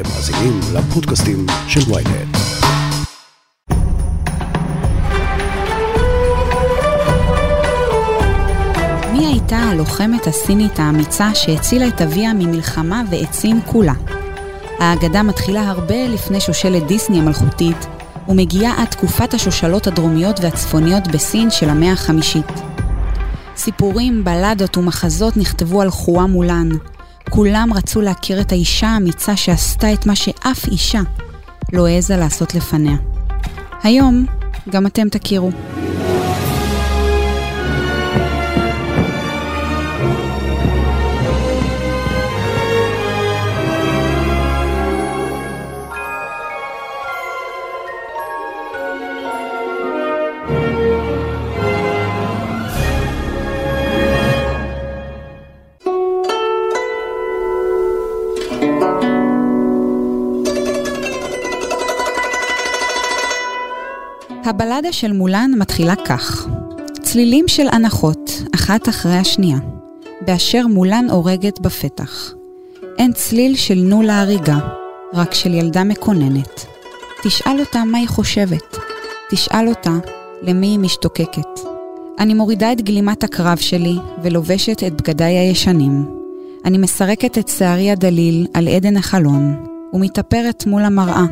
אתם מאזינים לפודקאסטים של ויינט. מי הייתה הלוחמת הסינית האמיצה שהצילה את אביה ממלחמה ועצים כולה? האגדה מתחילה הרבה לפני שושלת דיסני המלכותית, ומגיעה עד תקופת השושלות הדרומיות והצפוניות בסין של המאה החמישית. סיפורים, בלדות ומחזות נכתבו על חואה מולן. כולם רצו להכיר את האישה האמיצה שעשתה את מה שאף אישה לא העזה לעשות לפניה. היום גם אתם תכירו. הבלדה של מולן מתחילה כך: צלילים של אנחות, אחת אחרי השנייה, באשר מולן הורגת בפתח. אין צליל של נו להריגה, רק של ילדה מקוננת. תשאל אותה מה היא חושבת. תשאל אותה למי היא משתוקקת. אני מורידה את גלימת הקרב שלי ולובשת את בגדיי הישנים. אני מסרקת את שערי הדליל על עדן החלון, ומתאפרת מול המראה.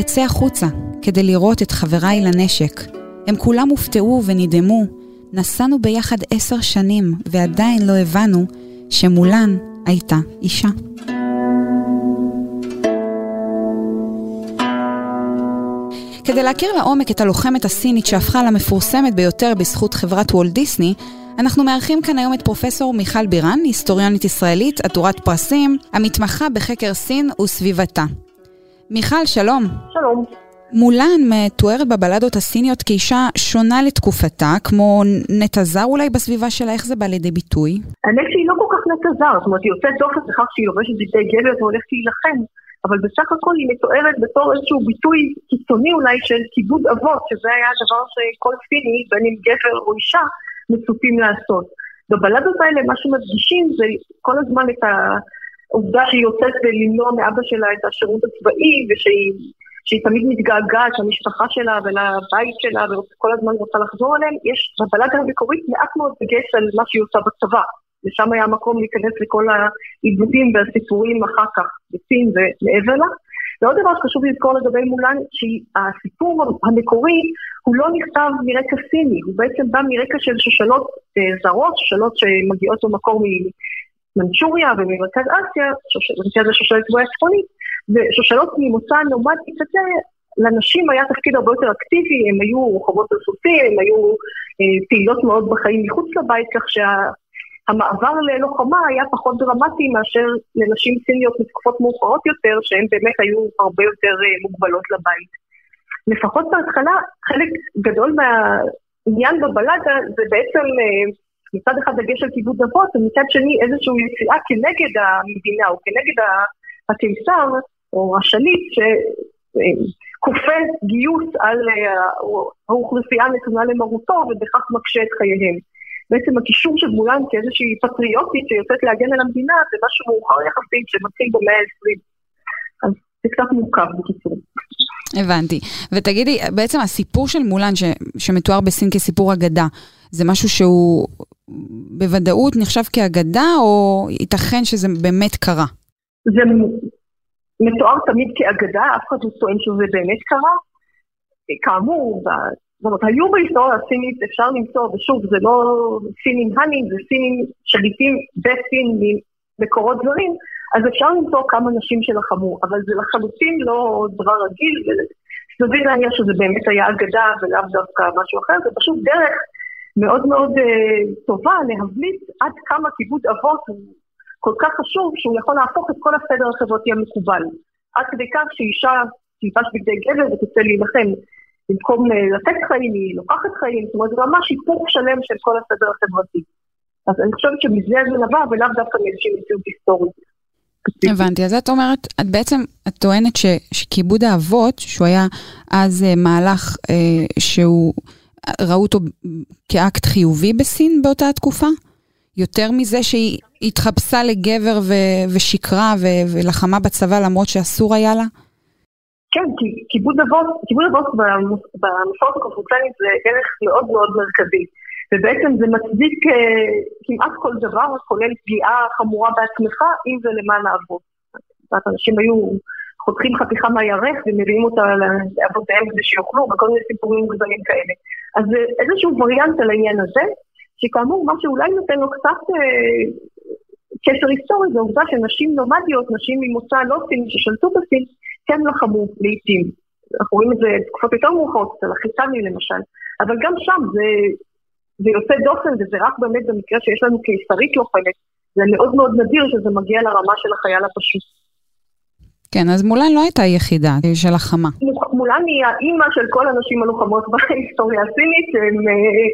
אצא החוצה כדי לראות את חבריי לנשק. הם כולם הופתעו ונדהמו. נסענו ביחד עשר שנים, ועדיין לא הבנו שמולן הייתה אישה. כדי להכיר לעומק את הלוחמת הסינית שהפכה למפורסמת ביותר בזכות חברת וולט דיסני, אנחנו מארחים כאן היום את פרופסור מיכל בירן, היסטוריונית ישראלית, עטורת פרסים, המתמחה בחקר סין וסביבתה. מיכל, שלום. שלום. מולן מתוארת בבלדות הסיניות כאישה שונה לתקופתה, כמו נטע זר אולי בסביבה שלה, איך זה בא לידי ביטוי? האמת שהיא לא כל כך נטע זר, זאת אומרת היא יוצאת דופן בכך שהיא לובשת בגדי גבר והולכת להילחם, אבל בסך הכל היא מתוארת בתור איזשהו ביטוי קיצוני אולי של כיבוד אבות, שזה היה הדבר שכל סיני, בין אם גבר או אישה, מצופים לעשות. בבלדות האלה מה שמדגישים זה כל הזמן את העובדה שהיא יוצאת למנוע מאבא שלה את השירות הצבאי ושהיא שהיא תמיד מתגעגעת למשפחה שלה ולבית שלה וכל הזמן רוצה לחזור אליהם, יש בבלדה המקורית מעט מאוד דגש על מה שהיא עושה בצבא. ושם היה מקום להיכנס לכל העיבודים והסיפורים אחר כך בסין ומעבר לה. ועוד דבר שחשוב לזכור לגבי מולן, שהסיפור המקורי הוא לא נכתב מרקע סיני, הוא בעצם בא מרקע של שושלות אה, זרות, שושלות שמגיעות במקור ממנצ'וריה וממרכז אסיה, במקרה הזה שושלת גבוהה צפונית, ושושלות ממוצא נומדי כזה, לנשים היה תפקיד הרבה יותר אקטיבי, הם היו רחובות על הם היו אה, פעילות מאוד בחיים מחוץ לבית, כך שהמעבר ללוחמה היה פחות דרמטי מאשר לנשים סיניות מתקופות מאוחרות יותר, שהן באמת היו הרבה יותר אה, מוגבלות לבית. לפחות בהתחלה, חלק גדול מהעניין בבלדה זה בעצם אה, מצד אחד דגש על כיבוד אבות, ומצד שני איזושהי יציאה כנגד המדינה או כנגד הקיסר, או השליט שכופה גיוס על אה, האוכלוסייה הנתונה למרותו ובכך מקשה את חייהם. בעצם הקישור של מולן כאיזושהי פטריוטית שיוצאת להגן על המדינה זה משהו מאוחר יחסית שמתחיל במאה ה-20. אז זה קצת מורכב בקיצור. הבנתי. ותגידי, בעצם הסיפור של מולן ש, שמתואר בסין כסיפור אגדה, זה משהו שהוא בוודאות נחשב כאגדה, או ייתכן שזה באמת קרה? זה מתואר תמיד כאגדה, אף אחד לא טוען שזה באמת קרה. כאמור, זאת אומרת, היו בהיסטוריה הסינית, אפשר למצוא, ושוב, זה לא סינים האנים, זה סינים שליטים בסין ממקורות זרים, אז אפשר למצוא כמה נשים שלחמו, אבל זה לחלוטין לא דבר רגיל, וסביר להניח שזה באמת היה אגדה ולאו דווקא משהו אחר, זה פשוט דרך מאוד מאוד uh, טובה להבליט עד כמה כיבוד אבות הוא כל כך חשוב שהוא יכול להפוך את כל הסדר החברתי המקובל. עד כדי כך שאישה תלבש בגדי גבר ותצא להילחם. במקום אה, לתת חיים, היא לוקחת חיים, זאת אומרת, זה ממש היפוך שלם של כל הסדר החברתי. אז אני חושבת שמזה זה נבע, ולאו דווקא מאיזושהי מציאות היסטורית. הבנתי, אז את אומרת, את בעצם, את טוענת ש, שכיבוד האבות, שהוא היה אז אה, מהלך אה, שהוא, ראו אותו כאקט חיובי בסין באותה התקופה? יותר מזה שהיא התחפשה לגבר ו- ושיקרה ו- ולחמה בצבא למרות שאסור היה לה? כן, כי כיבוד אבות, כיבוד אבות במסורת הקונפוציאנית זה ערך מאוד מאוד מרכזי. ובעצם זה מצדיק uh, כמעט כל דבר, כולל פגיעה חמורה בעצמך, אם זה למען האבות. אנשים היו חותכים חתיכה מהירך ומביאים אותה לאבותיהם כדי שיאכלו, וכל מיני סיפורים גדולים כאלה. אז איזשהו וריאנט על העניין הזה, שכאמור, מה שאולי נותן לו קצת uh, קשר היסטורי, זה העובדה שנשים נומדיות, נשים ממוצא לא סיני ששלטו בסין, כן לחמו לעיתים. אנחנו רואים את זה בתקופות יותר מאוחרות, אצל החיצני למשל, אבל גם שם זה, זה יוצא דופן, וזה רק באמת במקרה שיש לנו קיסרית לוחמת. זה מאוד מאוד נדיר שזה מגיע לרמה של החייל הפשוט. כן, אז מולן לא הייתה היחידה של החמה. מולן היא האימא של כל הנשים הלוחמות בהיסטוריה הסינית, הן אה,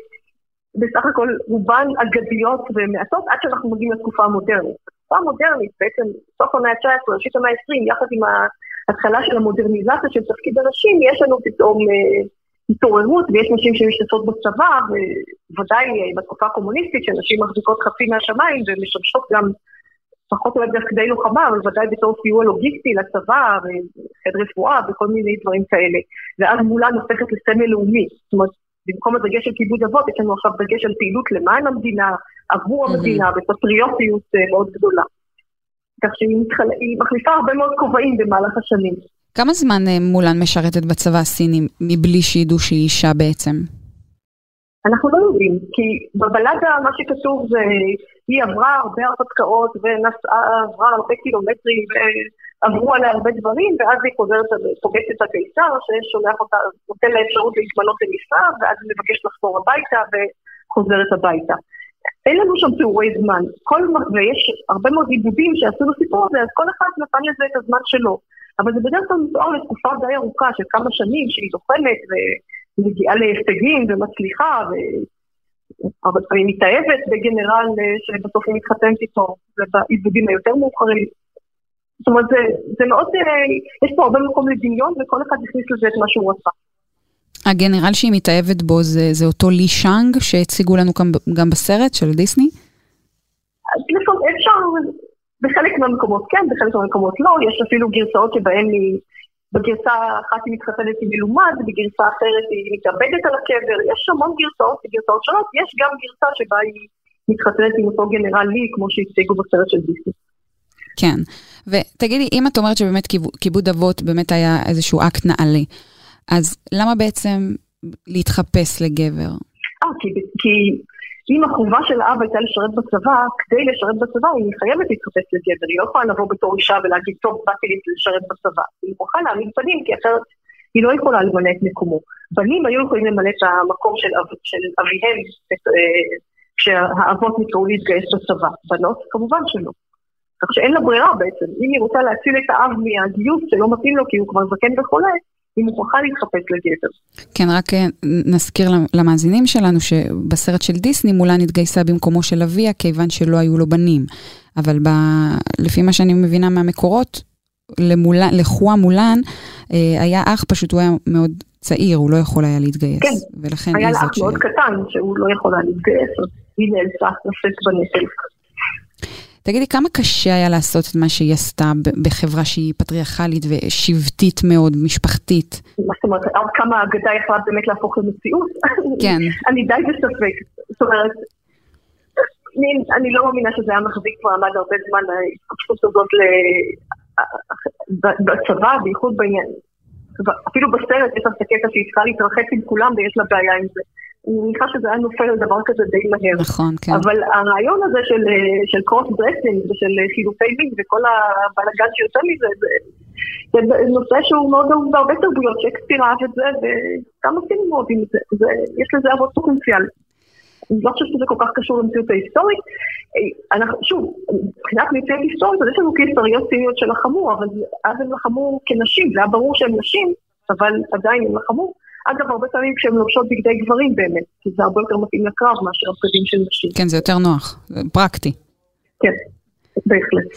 בסך הכל רובן אגדיות ומעטות, עד שאנחנו מגיעים לתקופה המודרנית. בתקופה המודרנית, בעצם סוף המאה ה-19, ראשית המאה ה-20, יחד עם ההתחלה של המודרניזציה של תפקיד הנשים, יש לנו פתאום אה, התעוררות, ויש נשים שמשתתפות בצבא, וודאי אה, בתקופה הקומוניסטית, שנשים מחזיקות חצי מהשמיים ומשמשות גם פחות או יותר כדי לוחמה, אבל ודאי בתור סיוע לוגיסטי לצבא, וחד רפואה וכל מיני דברים כאלה. ואז מולן הופכת לסמל לאומי. זאת אומרת, במקום הדגש של כיבוד אבות, יש לנו עכשיו דגש על פעילות למען המדינה, עבור המדינה, בפטריוטיות אה, מאוד גדולה. כך שהיא מתחל... מחליפה הרבה מאוד כובעים במהלך השנים. כמה זמן אה, מולן משרתת בצבא הסיני מבלי שידעו שהיא אישה בעצם? אנחנו לא יודעים, כי בבלדה מה שכתוב זה, היא עברה הרבה הרפתקאות ונסעה, עברה הרבה קילומטרים ועברו עליה הרבה דברים, ואז היא חוזרת, פוגשת את הקיסר ששולח אותה, נותן לה אפשרות להתמנות למשרה, ואז היא מבקשת לחזור הביתה וחוזרת הביתה. אין לנו שם תיאורי זמן, כל, ויש הרבה מאוד עיבודים שעשו בסיפור הזה, אז כל אחד נתן לזה את הזמן שלו. אבל זה בדרך כלל מתואר לתקופה די ארוכה של כמה שנים שהיא לוחמת ומגיעה להישגים ומצליחה, והרבה פעמים מתאהבת בגנרל אה, שבסוף היא מתחתנת איתו, זה בעיבודים היותר מאוחרים. זאת אומרת, זה, זה מאוד, אה, יש פה הרבה מקום לדמיון וכל אחד הכניס לזה את מה שהוא רצה. הגנרל שהיא מתאהבת בו זה, זה אותו לי שאנג שהציגו לנו גם, גם בסרט של דיסני? אפשר, בחלק מהמקומות כן, בחלק מהמקומות לא, יש אפילו גרסאות שבהן היא, בגרסה אחת היא מתחתנת עם מלומד, בגרסה אחרת היא מתאבדת על הקבר, יש המון גרסאות וגרסאות שונות, יש גם גרסה שבה היא מתחתנת עם אותו גנרל לי, כמו שהציגו בסרט של דיסני. כן, ותגידי, אם את אומרת שבאמת כיבוד אבות באמת היה איזשהו אקט נעלה, אז למה בעצם להתחפש לגבר? אה, כי, כי אם החובה של האב הייתה לשרת בצבא, כדי לשרת בצבא היא חייבת להתחפש לגבר, היא לא יכולה לבוא בתור אישה ולהגיד, טוב, באתי לשרת בצבא. היא מוכרחה להעמיד פנים, כי אחרת היא לא יכולה למלא את מקומו. בנים היו יכולים למלא את המקום של, אב, של אביהם, אה, כשהאבות נקראו להתגייס בצבא. בנות, כמובן שלא. כך שאין לה ברירה בעצם. אם היא רוצה להציל את האב מהגיוס שלא מתאים לו כי הוא כבר זקן וחולה, היא מוכרחה להתחפש לגבר. כן, רק אה, נזכיר למאזינים שלנו שבסרט של דיסני מולן התגייסה במקומו של אביה כיוון שלא היו לו בנים. אבל ב... לפי מה שאני מבינה מהמקורות, למולן, לחואה מולן אה, היה אח, פשוט הוא היה מאוד צעיר, הוא לא יכול היה להתגייס. כן, ולכן היה לה אח מאוד קטן שהוא לא יכול היה להתגייס, אז היא נאלצה לשאת בנטל. תגידי, כמה קשה היה לעשות את מה שהיא עשתה בחברה שהיא פטריארכלית ושבטית מאוד, משפחתית? מה זאת אומרת, עד כמה האגדה יכולה באמת להפוך למציאות? כן. אני די בספק. זאת אומרת, אני, אני לא מאמינה שזה היה מחזיק מעמד הרבה זמן, ההתפתחות הזאת בצבא, בייחוד בעניין. אפילו בסרט יש לך את הקטע שהיא צריכה להתרחץ עם כולם ויש לה בעיה עם זה. אני מניחה שזה היה נופל על דבר כזה די מהר. נכון, כן. אבל הרעיון הזה של, של cross-dressing ושל חילופי מין וכל הבלאגן שיוצא מזה, זה, זה נושא שהוא מאוד אהוב בהרבה תרבויות, שייקספיר אהב את זה, וגם הסינים אוהבים את זה, זה, יש לזה הבון פוטנציאל. אני לא חושבת שזה כל כך קשור למציאות ההיסטורית. אנחנו, שוב, מבחינת מציאות היסטורית, אז יש לנו קיסריות סיניות שלחמו, אבל אז הם לחמו כנשים, זה היה ברור שהם נשים, אבל עדיין הם לחמו. אגב, הרבה פעמים כשהן לובשות בגדי גברים באמת, כי זה הרבה יותר מתאים לקרב מאשר הבגדים של נשים. כן, זה יותר נוח, זה פרקטי. כן. בהחלט.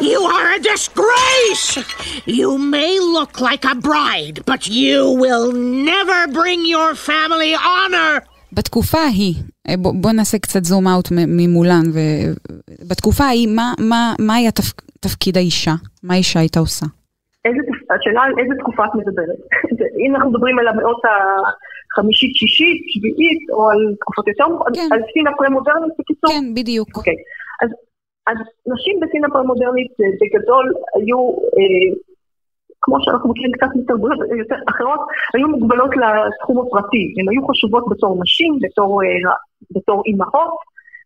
You are a disgrace! You may look like a bride, but you will never bring your family honor! בתקופה ההיא, אה, בוא, בוא נעשה קצת זום אאוט ממולן. ובתקופה ההיא, מה, מה, מה היה תפ, תפקיד האישה? מה האישה הייתה עושה? איזה, השאלה על איזה תקופה את מדברת. אם אנחנו מדברים על המאות החמישית, שישית, שביעית, או על תקופות יותר, כן. על סין הפרה-מודרנית בקיצור? כן, בדיוק. אוקיי. אז, אז נשים בסין הפרה-מודרנית אה, בגדול היו, אה, כמו שאנחנו מכירים קצת מתרבויות יותר אחרות, היו מוגבלות לתחום הפרטי. הן היו חשובות בתור נשים, בתור, אה, בתור אימהות,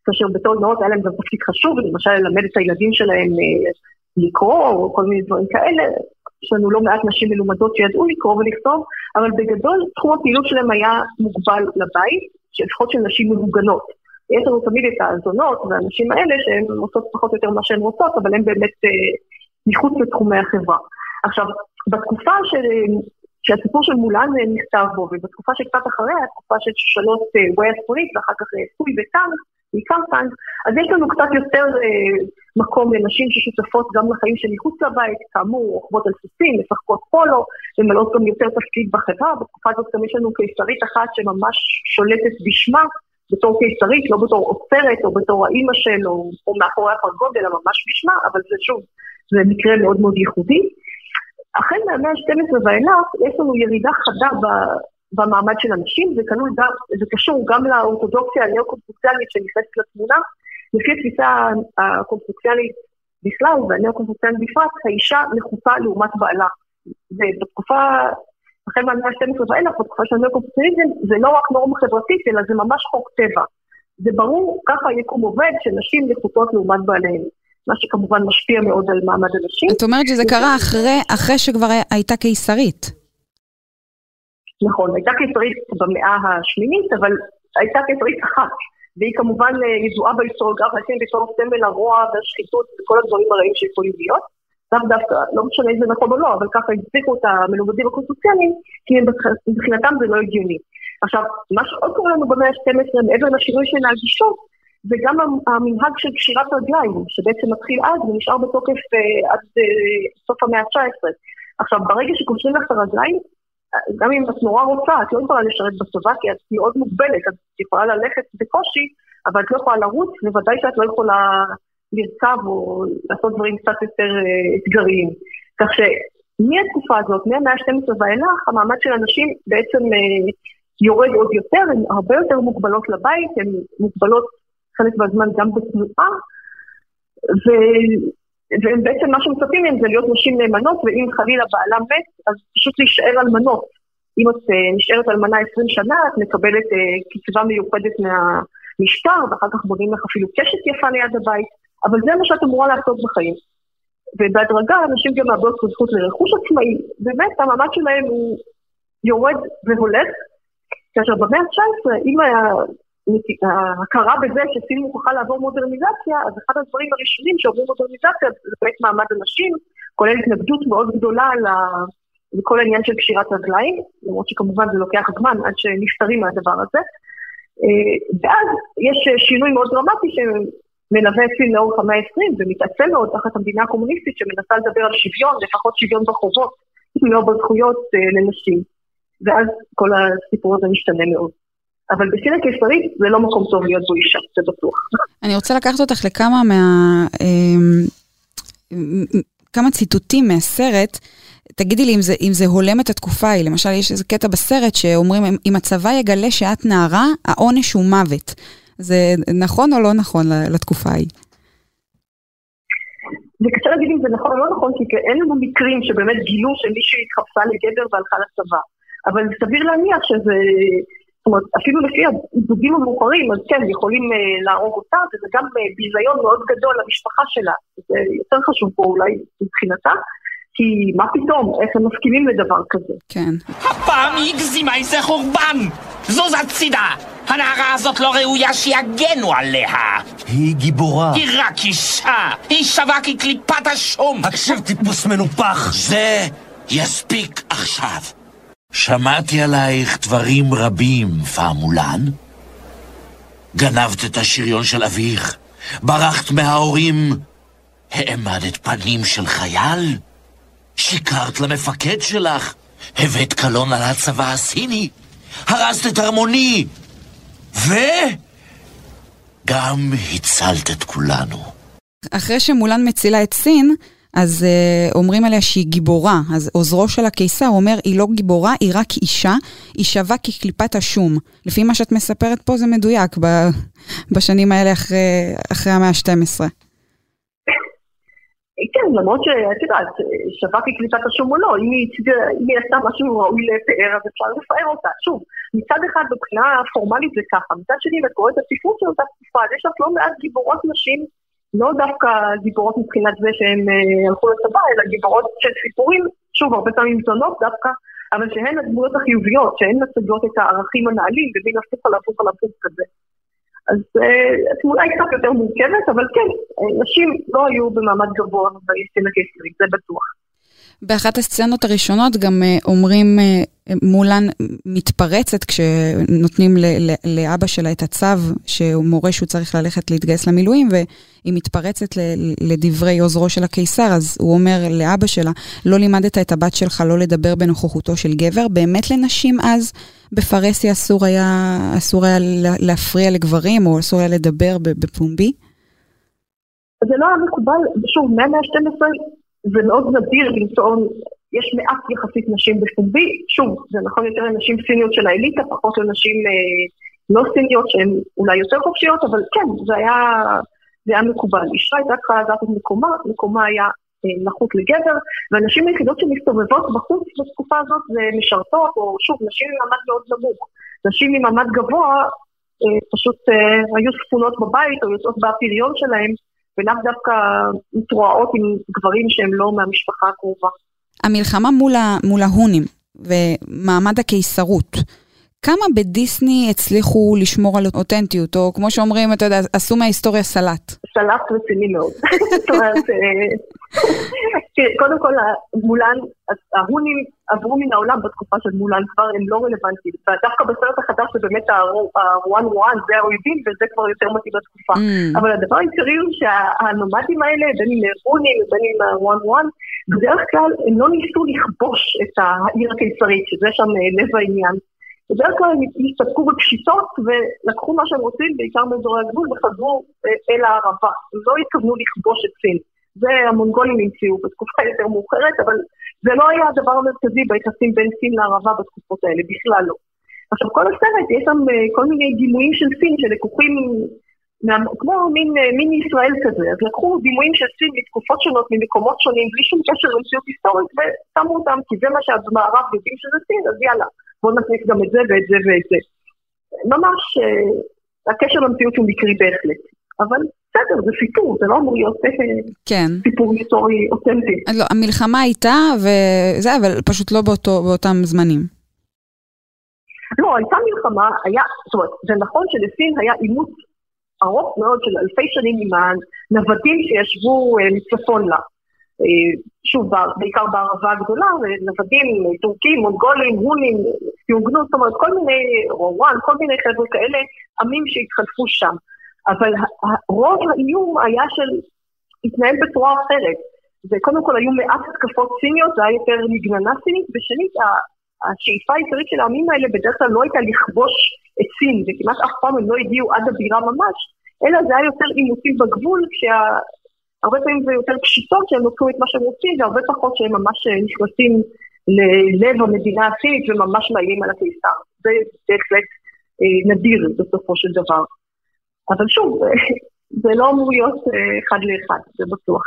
כאשר בתור אימהות היה להם גם תפקיד חשוב, למשל ללמד את הילדים שלהם אה, לקרוא, או כל מיני דברים כאלה. יש לנו לא מעט נשים מלומדות שידעו לקרוא ולכתוב, אבל בגדול תחום הפעילות שלהם היה מוגבל לבית, שלפחות של נשים מבוגנות. יש לנו תמיד את הזונות והנשים האלה שהן עושות פחות או יותר מה שהן רוצות, אבל הן באמת אה, מחוץ לתחומי החברה. עכשיו, בתקופה של, שהסיפור של מולן אה, נכתב בו, ובתקופה שקצת אחריה, התקופה של שושלות אה, ווי הספרית, ואחר כך סוי אה, וטאנק, בעיקר כאן, אז יש לנו קצת יותר אה, מקום לנשים ששותפות גם לחיים שמחוץ לבית, כאמור, רוכבות על סוסים, משחקות פולו, ממלאות גם יותר תפקיד בחברה, בתקופה הזאת גם יש לנו קיסרית אחת שממש שולטת בשמה, בתור קיסרית, לא בתור עוצרת או בתור האימא שלו, או מאחורי הפרגוד, אלא ממש בשמה, אבל זה שוב, זה מקרה מאוד מאוד ייחודי. החל מהמאה ה-12 ואילך, יש לנו ירידה חדה במעמד של הנשים, זה, גם, זה קשור גם לאורתודוקסיה הנאו-קונסטרוקציאלית שנכנסת לתמונה. לפי התפיסה הקונסטרוקציאלית בכלל והנאו-קונסטרוקציאלית בפרט, האישה נחותה לעומת בעלה. ובתקופה, החל מהמאה ה-12 ואילך, בתקופה של הנאו-קונסטרוקציאליזם, זה לא רק נורמה חברתית, אלא זה ממש חוק טבע. זה ברור, ככה היקום עובד, שנשים נחותות לעומת בעליהן. מה שכמובן משפיע מאוד על מעמד הנשים. את אומרת שזה קרה אחרי, אחרי שכבר הייתה קיסרית. נכון, הייתה קיסרית במאה השמינית, אבל הייתה קיסרית אחת, והיא כמובן אה, ידועה בהיסטוריוגרפיה בתור סמל הרוע והשחיתות וכל הדברים הרעים שיכולים להיות. לאו דווקא, לא משנה אם זה נכון או לא, אבל ככה הצדיקו את המלומדים הקונסטוציאליים, כי מבחינתם זה לא הגיוני. עכשיו, מה שעוד קורה לנו במאה ה-12, מעבר לשינוי של הגישות, זה גם המנהג של קשירת רגליים, שבעצם מתחיל אז ונשאר בתוקף אה, עד אה, סוף המאה ה-19. עכשיו, ברגע שקושרים לך את הרגליים, גם אם את נורא רוצה, את לא יכולה לשרת בצבא, כי את מאוד מוגבלת, את יכולה ללכת בקושי, אבל את לא יכולה לרוץ, בוודאי שאת לא יכולה לרכב או לעשות דברים קצת יותר אה, אתגריים. כך שמהתקופה הזאת, מהמאה ה-12 ואילך, המעמד של הנשים בעצם יורד עוד יותר, הן הרבה יותר מוגבלות לבית, הן מוגבלות חלק מהזמן גם בתנועה, ו... והם בעצם מה שמצפים מהם זה להיות נשים נאמנות, ואם חלילה בעלה מת, אז פשוט להישאר אלמנות. אם את uh, נשארת אלמנה 20 שנה, את מקבלת uh, קצבה מיוחדת מהמשטר, ואחר כך בונים לך אפילו קשת יפה ליד הבית, אבל זה מה שאת אמורה לעשות בחיים. ובהדרגה אנשים גם מאבדות זכות לרכוש עצמאי, באמת המעמד שלהם הוא יורד והולך, כאשר במאה ה-19, אם ההכרה בזה שסין מוכרחה לעבור מודרניזציה, אז אחד הדברים הראשונים שעוברים מודרניזציה זה באמת מעמד הנשים, כולל התנגדות מאוד גדולה לכל העניין של קשירת רגליים, למרות שכמובן זה לוקח זמן עד שנפטרים מהדבר הזה. אה, ואז יש שינוי מאוד דרמטי שמלווה את סין לאורך המאה ה-20 ומתעצם מאוד תחת המדינה הקומוניסטית שמנסה לדבר על שוויון, לפחות שוויון בחובות, לא בזכויות אה, לנשים. ואז כל הסיפור הזה משתנה מאוד. אבל בסין הקיסרית זה לא מקום טוב להיות בו אישה, זה בטוח. אני רוצה לקחת אותך לכמה מה... אמ, כמה ציטוטים מהסרט. תגידי לי אם זה, אם זה הולם את התקופה ההיא. למשל, יש איזה קטע בסרט שאומרים, אם הצבא יגלה שאת נערה, העונש הוא מוות. זה נכון או לא נכון לתקופה ההיא? זה קשה להגיד אם זה נכון או לא נכון, כי אין לנו מקרים שבאמת גילו שמישהי התחפשה לגבר והלכה לצבא. אבל סביר להניח שזה זאת אומרת, אפילו לפי הזוגים המאוחרים, אז כן, יכולים uh, להרוג אותה, וזה גם uh, ביזיון מאוד גדול למשפחה שלה. זה יותר חשוב פה אולי מבחינתה. כי מה פתאום, איך הם מסכימים לדבר כזה. כן. הפעם היא הגזימה איזה חורבן! זוז הצידה! הנערה הזאת לא ראויה שיגנו עליה! היא גיבורה. היא רק אישה! היא שווה כקליפת השום! הקשב טיפוס מנופח! זה יספיק עכשיו. שמעתי עלייך דברים רבים, פעמולן. גנבת את השריון של אביך, ברחת מההורים, העמדת פנים של חייל, שיקרת למפקד שלך, הבאת קלון על הצבא הסיני, הרסת את הרמוני, ו... גם הצלת את כולנו. אחרי שמולן מצילה את סין, אז uh, אומרים עליה שהיא גיבורה. אז עוזרו של הקיסר אומר, היא לא גיבורה, היא רק אישה, היא שווה כקליפת השום. לפי מה שאת מספרת פה זה מדויק ב, בשנים האלה אחרי, אחרי המאה ה-12. כן, למרות שאת יודעת, שווה כקליפת השום או לא, אם היא, אם עשתה משהו ראוי לפאר, אז אפשר לפאר אותה. שוב, מצד אחד מבחינה פורמלית זה ככה, מצד שני, את קוראת את הספרות של אותה תקופה, יש לך לא מעט גיבורות נשים לא דווקא גיבורות מבחינת זה שהן אה, הלכו לצבא, אלא גיבורות של סיפורים, שוב, הרבה פעמים זונות דווקא, אבל שהן הדמויות החיוביות, שהן מצגות את הערכים הנעלים, ומין הפוך על הפוך על הפוך כזה. אז אה, התמונה היא קצת יותר מורכבת, אבל כן, אה, נשים לא היו במעמד גבוה בסצנה הקיסרית, זה בטוח. באחת הסצנות הראשונות גם אה, אומרים, אה, מולן מתפרצת כשנותנים לאבא שלה את הצו שהוא מורה שהוא צריך ללכת להתגייס למילואים, והיא מתפרצת לדברי עוזרו של הקיסר, אז הוא אומר לאבא שלה, לא לימדת את הבת שלך לא לדבר בנוכחותו של גבר. באמת לנשים אז בפרהסיה אסור אסור היה להפריע לגברים, או אסור היה לדבר בפומבי? זה לא היה מקובל, שוב, מהמאה ה-12 זה מאוד נדיר למצוא, יש מעט יחסית נשים בפומבי, שוב, זה נכון יותר לנשים סיניות של האליטה, פחות לנשים אה, לא סיניות שהן אולי יותר חופשיות, אבל כן, זה היה, זה היה מקובל. אישה הייתה צריכה לדעת את מקומה, מקומה היה אה, נחות לגבר, והנשים היחידות שמסתובבות בחוץ בתקופה הזאת זה משרתות, או שוב, נשים ממעמד מאוד נמוך. נשים ממעמד גבוה אה, פשוט אה, היו ספונות בבית או יוצאות בפריון שלהם, ולאו דווקא מתרועעות עם גברים שהם לא מהמשפחה הקרובה. המלחמה מול, ה, מול ההונים ומעמד הקיסרות, כמה בדיסני הצליחו לשמור על אותנטיות, או כמו שאומרים, אתה יודע, עשו מההיסטוריה סלט? סלט רציני מאוד. זאת אומרת, אה, קודם כל, מולן, ההונים עברו מן העולם בתקופה של מולן, כבר הם לא רלוונטיים. ודווקא בסרט החדש זה באמת הרואן רואן, זה האויבים, וזה כבר יותר מתאים לתקופה. Mm. אבל הדבר העיקרי הוא שהנומדים האלה, בין אם הונים ובין אם הרואן רואן, בדרך כלל הם לא ניסו לכבוש את העיר הקיסרית, שזה שם אה, לב העניין. בדרך כלל הם הסתפקו בפשיטות ולקחו מה שהם רוצים, בעיקר מאזורי הגבול, וחזרו אה, אל הערבה. הם לא התכוונו לכבוש את סין. זה המונגולים המציאו בתקופה יותר מאוחרת, אבל זה לא היה הדבר המרכזי ביחסים בין סין לערבה בתקופות האלה, בכלל לא. עכשיו, כל הסרט, יש שם אה, כל מיני דימויים של סין שלקוחים, כמו מין, אה, מין ישראל כזה, אז לקחו דימויים של סין מתקופות שונות, ממקומות שונים, בלי שום קשר למציאות היסטורית, ושמו אותם, כי זה מה שהמערב יודעים שזה סין, אז יאללה, בואו נכניס גם את זה ואת זה ואת זה. ממש, אה, הקשר למציאות הוא מקרי בהחלט. אבל בסדר, זה סיפור, זה לא אמור להיות אה, כן. סיפור היסטורי אותנטי. לא, המלחמה הייתה, וזה, אבל פשוט לא באותו, באותם זמנים. לא, הייתה מלחמה, היה, זאת אומרת, זה נכון שלסין היה עימות ארוך מאוד של אלפי שנים עם הנוודים שישבו אה, מצפון לה. אה, שוב, בעיקר בערבה הגדולה, נוודים, טורקים, מונגולים, הונים, יוגנו, זאת אומרת, כל מיני, רואן, כל מיני חבר'ה כאלה, עמים שהתחלפו שם. אבל רוב האיום היה של התנהל בצורה אחרת. וקודם כל היו מעט התקפות סיניות, זה היה יותר מגננה סינית, ושנית, השאיפה העיקרית של העמים האלה בדרך כלל לא הייתה לכבוש את סין, וכמעט אף פעם הם לא הגיעו עד הבירה ממש, אלא זה היה יותר עימותים בגבול, כשהרבה פעמים זה יותר פשיטות שהם לוקחים את מה שהם רוצים, והרבה פחות שהם ממש נכנסים ללב המדינה הסינית וממש מאיימים על הקיסר. זה בהחלט אה, נדיר בסופו של דבר. אבל שוב, זה לא אמור להיות אה, אחד לאחד, זה בטוח.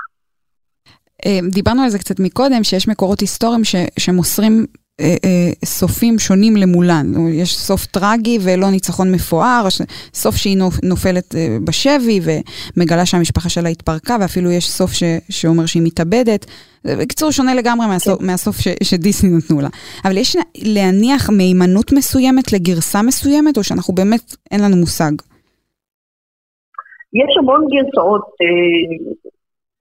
אה, דיברנו על זה קצת מקודם, שיש מקורות היסטוריים ש, שמוסרים אה, אה, סופים שונים למולן. יש סוף טרגי ולא ניצחון מפואר, סוף שהיא נופלת אה, בשבי ומגלה שהמשפחה שלה התפרקה, ואפילו יש סוף ש, שאומר שהיא מתאבדת. בקיצור, שונה לגמרי מהסוף, כן. מהסוף ש, שדיסני נתנו לה. אבל יש להניח מהימנות מסוימת לגרסה מסוימת, או שאנחנו באמת, אין לנו מושג? יש המון גרסאות, אה,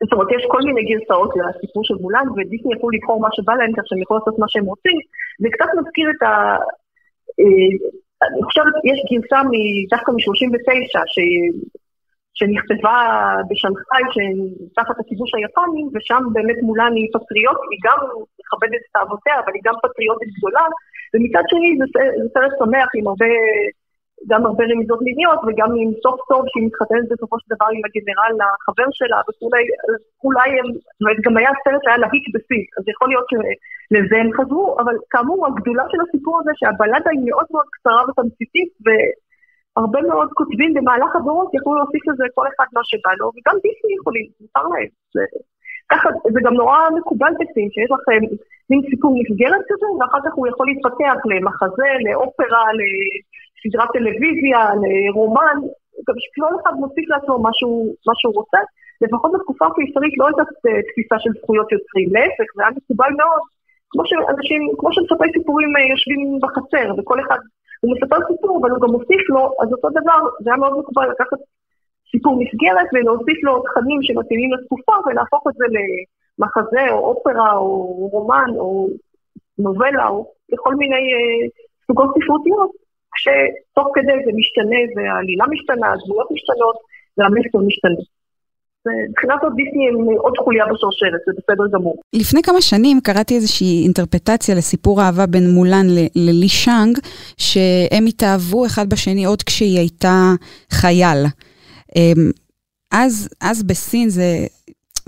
זאת אומרת, יש כל מיני גרסאות לסיפור של מולן, ודיסני יכלו לבחור מה שבא להם, כך שהם יכולו לעשות מה שהם רוצים. זה קצת מזכיר את ה... אה, אני חושבת, יש גרסה דווקא מ-39, ש... שנכתבה בשנגחאי, תחת הכיבוש היפני, ושם באמת מולן היא פטריוטית, היא גם מכבדת את אהבותיה, אבל היא גם פטריוטית גדולה, ומצד שני זה סרט שמח עם הרבה גם הרבה רמיזות מיניות וגם עם סוף טוב שהיא מתחתנת בסופו של דבר עם הגנרל החבר שלה וכולי, אז אולי הם, זאת אומרת גם היה סרט שהיה להיט בסין, אז יכול להיות שלזה הם חזרו, אבל כאמור הגדולה של הסיפור הזה שהבלדה היא מאוד מאוד קצרה ותמציתית והרבה מאוד כותבים במהלך הדורות יכלו להוסיף לזה כל אחד מה שבא לו, וגם דיסני יכולים, מותר להם. ככה, זה גם נורא מקובל בסין, שיש לכם מין סיפור מסגרת כזה, ואחר כך הוא יכול להתפתח למחזה, לאופרה, לסדרת טלוויזיה, לרומן, גם שכל אחד מוסיף לעצמו מה שהוא, רוצה. לפחות בתקופה הקיסרית לא הייתה תפיסה של זכויות יוצרים, להפך, זה היה מקובל מאוד. כמו שאנשים, כמו שמספרי סיפורים אה, יושבים בחצר, וכל אחד, הוא מספר סיפור, אבל הוא גם מוסיף לו, אז אותו דבר, זה היה מאוד מקובל לקחת סיפור מסגרת ולהוסיף לו תכנים שמתאימים לתקופה ולהפוך את זה למחזה או אופרה או רומן או נובלה או לכל מיני אה, סוגות ספרותיות, כשתוך כדי זה משתנה והעלילה משתנה, הדמויות משתנות והמסר משתנה. מבחינת דיסני הם עוד חוליה בשרשרת, זה בסדר גמור. לפני כמה שנים קראתי איזושהי אינטרפטציה לסיפור אהבה בין מולן ללי שאנג, שהם התאהבו אחד בשני עוד כשהיא הייתה חייל. אמ, אז, אז בסין זה,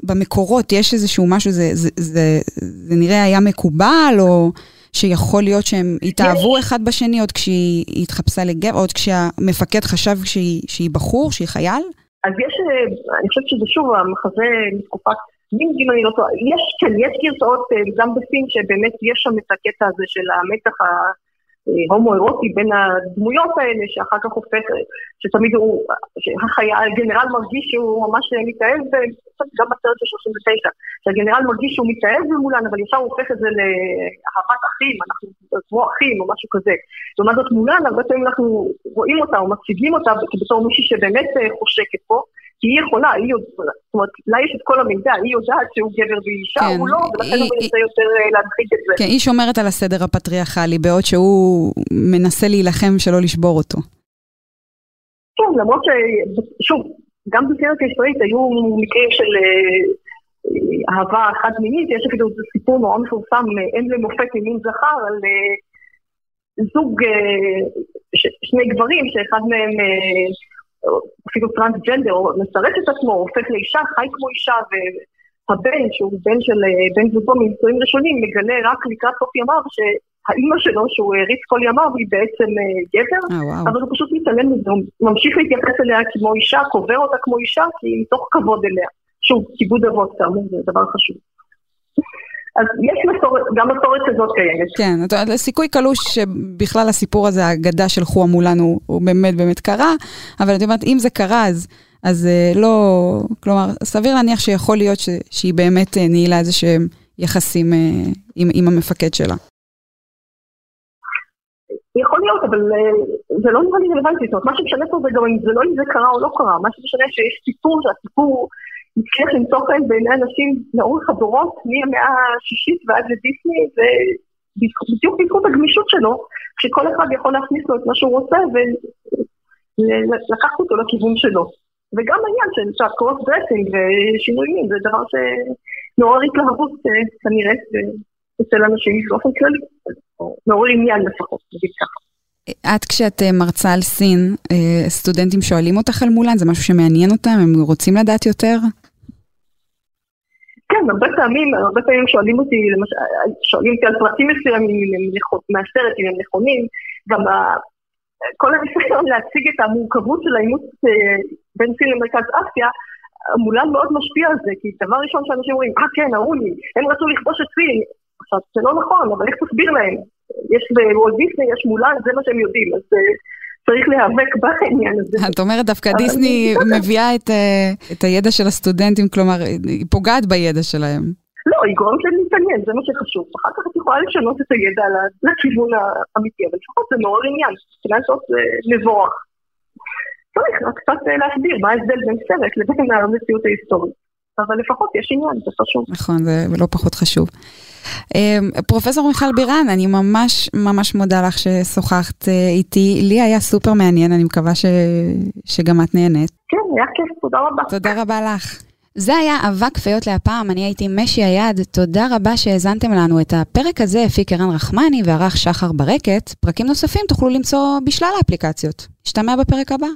במקורות יש איזשהו משהו, זה, זה, זה, זה נראה היה מקובל, או שיכול להיות שהם התאהבו. אחד בשני עוד כשהיא התחפשה לגבר, עוד כשהמפקד חשב שהיא, שהיא בחור, שהיא חייל? אז יש, אה, אני חושבת שזה שוב המחזה מתקופת אם אני לא טועה, יש, כן, יש גרסאות אה, גם בסין שבאמת יש שם את הקטע הזה של המתח הומו-אירוטי בין הדמויות האלה, שאחר כך הופך, שתמיד הוא, שהחיה, הגנרל מרגיש שהוא ממש מתאהב, גם בסרט של 39, שהגנרל מרגיש שהוא מתאהב במולן, אבל ישר הוא הופך את זה לאהבת אחים, אנחנו כמו אחים או משהו כזה. לעומת זאת מולן, הרבה פעמים אנחנו רואים אותה או מציגים אותה בתור מישהי שבאמת אה, חושקת פה. כי היא יכולה, היא יודעת, זאת אומרת, לה יש את כל המידע, היא יודעת שהוא גבר והיא אישה, כן, הוא לא, ולכן היא, הוא מנסה יותר אה, להדחיק את זה. כן, היא שומרת על הסדר הפטריארכלי, בעוד שהוא מנסה להילחם שלא לשבור אותו. כן, למרות ש... שוב, גם בסרט הישראלית היו מקרים של אה, אהבה חד מינית, יש אפילו סיפור נורא מפורסם, אם למופת מין זכר, על אה, זוג, שני גברים, שאחד מהם אפילו טרנסג'נדר, או מסרט את עצמו, הופך לאישה, חי כמו אישה, והבן, שהוא בן של בן זוגו מנישואים ראשונים, מגלה רק לקראת סוף ימיו, שהאימא שלו, שהוא העריץ כל ימיו, היא בעצם אה, גבר, oh, wow. אבל הוא פשוט מתעלם מזה, הוא ממשיך להתייחס אליה כמו אישה, קובר אותה כמו אישה, כי היא מתוך כבוד אליה. שוב, כיבוד אבות, כאמור, זה דבר חשוב. אז יש מסורת, גם מסורת כזאת קיימת. כן, סיכוי קלוש שבכלל הסיפור הזה, האגדה של חואה מולן הוא, הוא באמת באמת קרה, אבל את יודעת, אם זה קרה, אז, אז אה, לא, כלומר, סביר להניח שיכול להיות ש, שהיא באמת אה, ניהלה איזה שהם יחסים אה, עם, עם המפקד שלה. יכול להיות, אבל זה לא נראה לי רלוונטי, זאת אומרת, מה שמשנה פה זה גם אם זה לא אם זה קרה או לא קרה, מה שמשנה שיש סיפור שהסיפור הצליח למצוא חן בעיני אנשים לאורך הדורות, מהמאה השישית ועד לדיסני, ובדיוק בזכות הגמישות שלו, שכל אחד יכול להכניס לו את מה שהוא רוצה ולקחת אותו לכיוון שלו. וגם העניין של cross-dressing ושינויים, זה דבר שמעורר התלהבות אה, כנראה אצל אנשים באופן כללי, מעורר עניין לפחות, נגיד ככה. את כשאת אה, מרצה על סין, אה, סטודנטים שואלים אותך על מולן? זה משהו שמעניין אותם? הם רוצים לדעת יותר? כן, הרבה פעמים, הרבה פעמים שואלים אותי, למשל, שואלים אותי על פרטים מסוימים מהסרט, אם הם נכונים, גם כל הניסיון להציג את המורכבות של האימוץ אה, בין סין למרכז אסיה, מולן מאוד משפיע על זה, כי דבר ראשון שאנשים אומרים, אה כן, אמרו לי, הם רצו לכבוש את סין. עכשיו, זה לא נכון, אבל איך תסביר להם? יש בוולט דיסני, יש מולן, זה מה שהם יודעים, אז אה, צריך להיאבק בעניין הזה. את אומרת דווקא דיסני מביאה את, אה, את הידע של הסטודנטים, כלומר, היא פוגעת בידע שלהם. לא, היא גורמת להם להתעניין, זה מה שחשוב. אחר כך את יכולה לשנות את הידע לכיוון האמיתי, אבל לפחות זה מעורר עניין. מבחינת זאת זה מבורך. צריך רק קצת אה, להסביר מה ההבדל בין סרט לבין המציאות ההיסטורית. אבל לפחות יש עניין, זה חשוב. נכון, זה לא פחות חשוב. אמ, פרופסור מיכל בירן, אני ממש ממש מודה לך ששוחחת אה, איתי. לי היה סופר מעניין, אני מקווה ש... שגם את נהנית. כן, היה כיף, תודה רבה. תודה רבה לך. זה היה אבק פיות להפעם, אני הייתי משי היד, תודה רבה שהאזנתם לנו. את הפרק הזה הפיק ערן רחמני וערך שחר ברקת, פרקים נוספים תוכלו למצוא בשלל האפליקציות. נשתמע בפרק הבא.